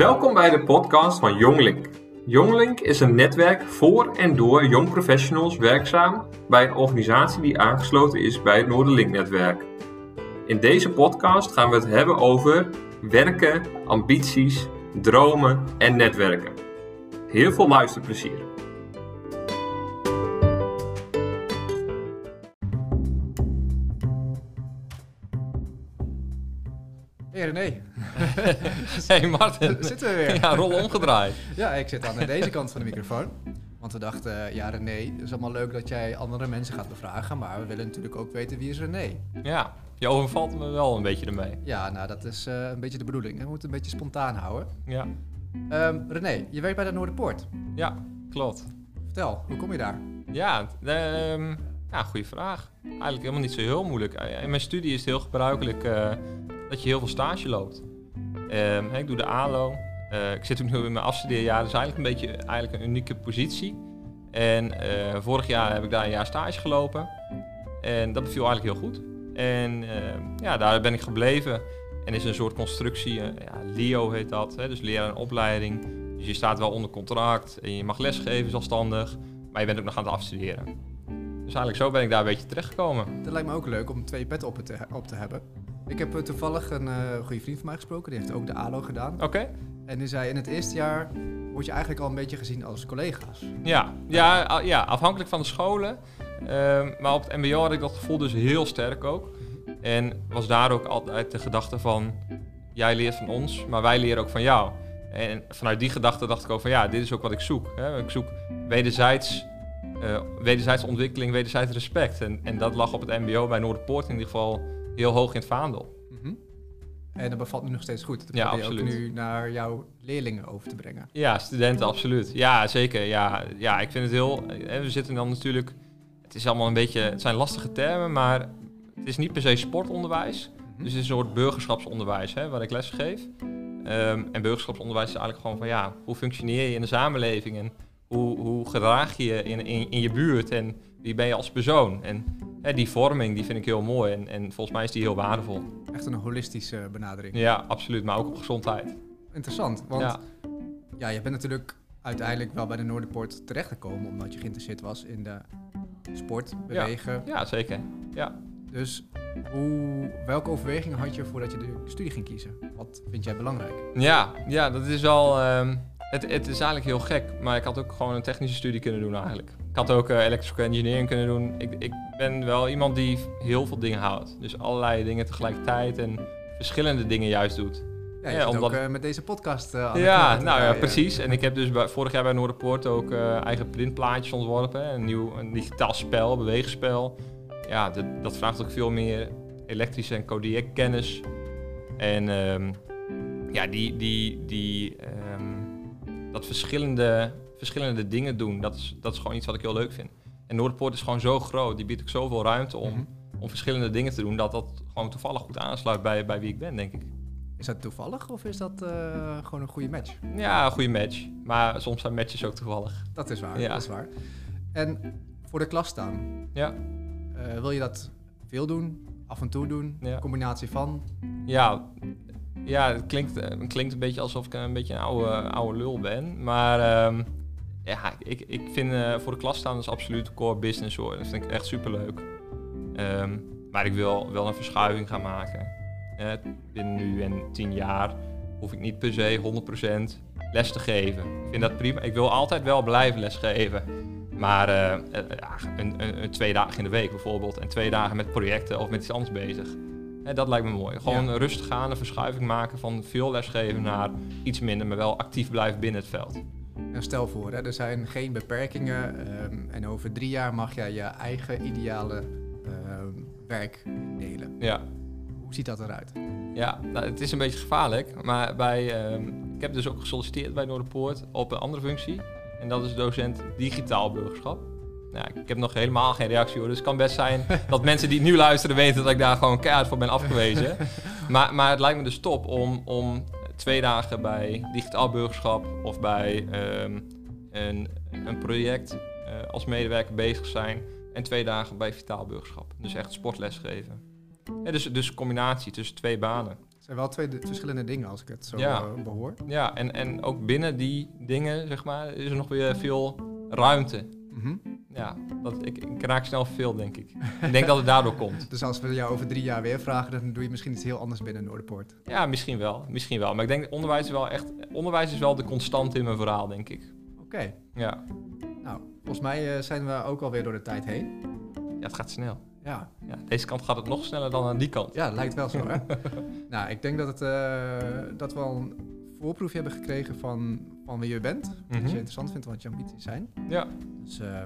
Welkom bij de podcast van Jonglink. Jonglink is een netwerk voor en door jong professionals werkzaam bij een organisatie die aangesloten is bij het Noorderlink-netwerk. In deze podcast gaan we het hebben over werken, ambities, dromen en netwerken. Heel veel luisterplezier. Hey Martin. zitten we weer. Ja, rol omgedraaid. Ja, ik zit aan deze kant van de microfoon. Want we dachten, eh, ja René, het is allemaal leuk dat jij andere mensen gaat bevragen, maar we willen natuurlijk ook weten wie is René. Ja, je overvalt me wel een beetje ermee. Ja, nou dat is eh, een beetje de bedoeling. We moeten een beetje spontaan houden. Ja, Ehm, René, je werkt bij de Noorderpoort. ja klopt. Vertel, hoe kom je daar? Ja, ehm ja, goede vraag. Eigenlijk helemaal niet zo heel moeilijk. Eh, In mijn studie is het heel gebruikelijk dat je heel veel stage loopt. Ehm, ik doe de ALO. Eh, ik zit nu in mijn afstudeerjaar. Is eigenlijk een beetje eigenlijk een unieke positie. En eh, vorig jaar heb ik daar een jaar stage gelopen. En dat beviel eigenlijk heel goed. En ehm, ja, daar ben ik gebleven. En is een soort constructie, eh, ja, LEO heet dat, hè, dus leraar en opleiding. Dus je staat wel onder contract en je mag lesgeven zelfstandig, maar je bent ook nog aan het afstuderen. Dus eigenlijk zo ben ik daar een beetje terechtgekomen. Dat lijkt me ook leuk om twee petten op te, op te hebben. Ik heb eh, toevallig een eh, goede vriend van mij gesproken, die heeft ook de ALO gedaan. Oké? En die zei, in het eerste jaar word je eigenlijk al een beetje gezien als collega's. Ja, ja, ja, afhankelijk van de scholen. Ehm, maar op het mbo had ik dat gevoel dus heel sterk ook. En was daar ook altijd de gedachte van, jij leert van ons, maar wij leren ook van jou. En vanuit die gedachte dacht ik ook van, ja, dit is ook wat ik zoek. Hè. Ik zoek wederzijds, eh wederzijds ontwikkeling, wederzijds respect. En, en dat lag op het mbo bij Noorderpoort in ieder geval heel hoog in het vaandel. Mhm. En dat bevalt nu nog steeds goed. Dat Ja, probeer je ook nu naar jouw leerlingen over te brengen. Ja, studenten, absoluut. Ja, zeker. Ja, ja, ik vind het heel... We zitten dan natuurlijk... Het is allemaal een beetje... Het zijn lastige termen, maar het is niet per se sportonderwijs. Mhm. Dus het is een soort burgerschapsonderwijs, hè, waar ik les geef. Ehm, en burgerschapsonderwijs is eigenlijk gewoon van... Ja, hoe functioneer je in de samenleving? En hoe, hoe gedraag je je in, in, in je buurt? En wie ben je als persoon? En hè, die vorming, die vind ik heel mooi. En, en volgens mij is die heel waardevol. Echt een holistische benadering. Ja, absoluut. Maar ook op gezondheid. Interessant, want Ja. ja. je bent natuurlijk uiteindelijk wel bij de Noorderpoort terechtgekomen omdat je geïnteresseerd was in de sport, bewegen. Ja, zeker. Ja. Dus hoe, welke overwegingen had je voordat je de studie ging kiezen? Wat vind jij belangrijk? Ja, ja dat is wel. ehm, het, het is eigenlijk heel gek, maar ik had ook gewoon een technische studie kunnen doen eigenlijk. Ik had ook eh electrical engineering kunnen doen. Ik, ik ben wel iemand die heel veel dingen houdt. Dus allerlei dingen tegelijkertijd en verschillende dingen juist doet. Ja, Ja, omdat- ook eh, met deze podcast de ja, nou ja, precies. En ik heb dus bij, vorig jaar bij Noorderpoort ook eh, eigen printplaatjes ontworpen. Een nieuw een digitaal spel, beweegspel. Ja, dat, dat vraagt ook veel meer elektrische en codec kennis. En ehm, ja, die, die, die, ehm, dat verschillende, verschillende dingen doen, dat is, dat is gewoon iets wat ik heel leuk vind. En Noorderpoort is gewoon zo groot, die biedt ook zoveel ruimte om, Mhm. om verschillende dingen te doen, dat dat gewoon toevallig goed aansluit bij, bij wie ik ben, denk ik. Is dat toevallig of is dat eh, gewoon een goede match? Ja, een goede match. Maar soms zijn matches ook toevallig. Dat is waar, Ja. dat is waar. En voor de klas staan, Ja, eh, wil je dat veel doen, af en toe doen, Ja. combinatie van? ja, ja het, klinkt, eh, het klinkt een beetje alsof ik een beetje een oude, oude lul ben. Maar ehm, ja, ik, ik vind eh, voor de klas staan is absoluut core business hoor. Dat vind ik echt superleuk. Ehm, maar ik wil wel een verschuiving gaan maken. Eh, binnen nu en tien jaar hoef ik niet per se 100% les te geven. Ik vind dat prima. Ik wil altijd wel blijven lesgeven. Maar eh, een, een, een twee dagen in de week bijvoorbeeld. En twee dagen met projecten of met iets anders bezig. Dat lijkt me mooi. Gewoon Ja. rustig aan, een verschuiving maken van veel lesgeven naar iets minder, maar wel actief blijven binnen het veld. En stel voor, hè, er zijn geen beperkingen ehm, en over drie jaar mag jij je eigen ideale ehm, werk delen. Ja, Hoe ziet dat eruit? ja nou, het is een beetje gevaarlijk. Maar bij, ehm, ik heb dus ook gesolliciteerd bij Noorderpoort op een andere functie. En dat is docent digitaal burgerschap. Nou, ik heb nog helemaal geen reactie hoor. Dus het kan best zijn dat mensen die nu luisteren weten dat ik daar gewoon keihard voor ben afgewezen. maar, maar het lijkt me dus top om, om twee dagen bij digitaal burgerschap of bij ehm, een, een project eh, als medewerker bezig zijn. En twee dagen bij vitaal burgerschap. Dus echt sportles geven. Ja, dus, dus een combinatie tussen twee banen. Dus zijn wel twee de- verschillende dingen als ik het zo Ja. eh, behoor. Ja, en, en ook binnen die dingen, zeg maar, is er nog weer veel ruimte. Mhm. Ja, dat, ik, ik raak snel veel, denk ik. ik denk dat het daardoor komt. Dus als we jou over drie jaar weer vragen, dan doe je misschien iets heel anders binnen Noorderpoort. Ja, misschien wel. Misschien wel. Maar ik denk, onderwijs is wel echt... Onderwijs is wel de constante in mijn verhaal, denk ik. Oké, Ja, nou, volgens mij eh, zijn we ook alweer door de tijd heen. ja het gaat snel. Ja, Ja, deze kant gaat het nog sneller dan aan die kant. ja lijkt wel zo, hè? nou, ik denk dat, het, eh, dat we al een voorproefje hebben gekregen van, van wie je bent. Wat Mhm. je interessant vindt, wat je ambities zijn. Ja, Dus eh,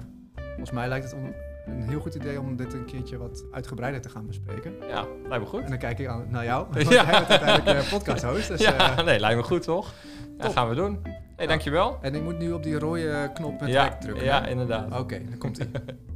volgens mij lijkt het om een heel goed idee om dit een keertje wat uitgebreider te gaan bespreken. ja lijkt me goed. En dan kijk ik aan, naar jou, want Ja. jij bent uiteindelijk uh, podcast host. Dus, ja, eh, nee, lijkt me goed, toch? Ja, top. gaan we doen. hey, dankjewel. en ik moet nu op die rode knop met Ja, drukken. ja, hè? inderdaad. Oké, dan komt ie.